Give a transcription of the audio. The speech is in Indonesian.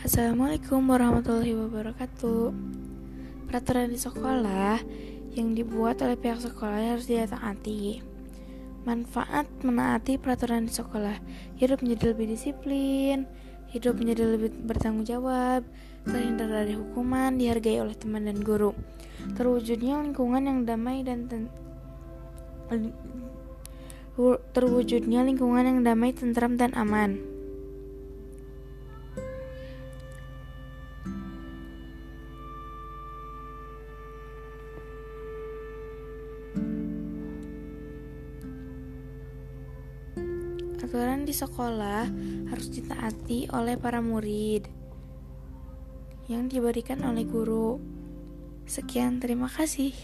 Assalamualaikum warahmatullahi wabarakatuh. Peraturan di sekolah yang dibuat oleh pihak sekolah harus ditaati. Manfaat menaati peraturan di sekolah: hidup menjadi lebih disiplin, hidup menjadi lebih bertanggung jawab, terhindar dari hukuman, dihargai oleh teman dan guru. Terwujudnya lingkungan yang damai dan ten terwujudnya lingkungan yang damai, tentram dan aman. Aturan di sekolah harus ditaati oleh para murid yang diberikan oleh guru. Sekian, terima kasih.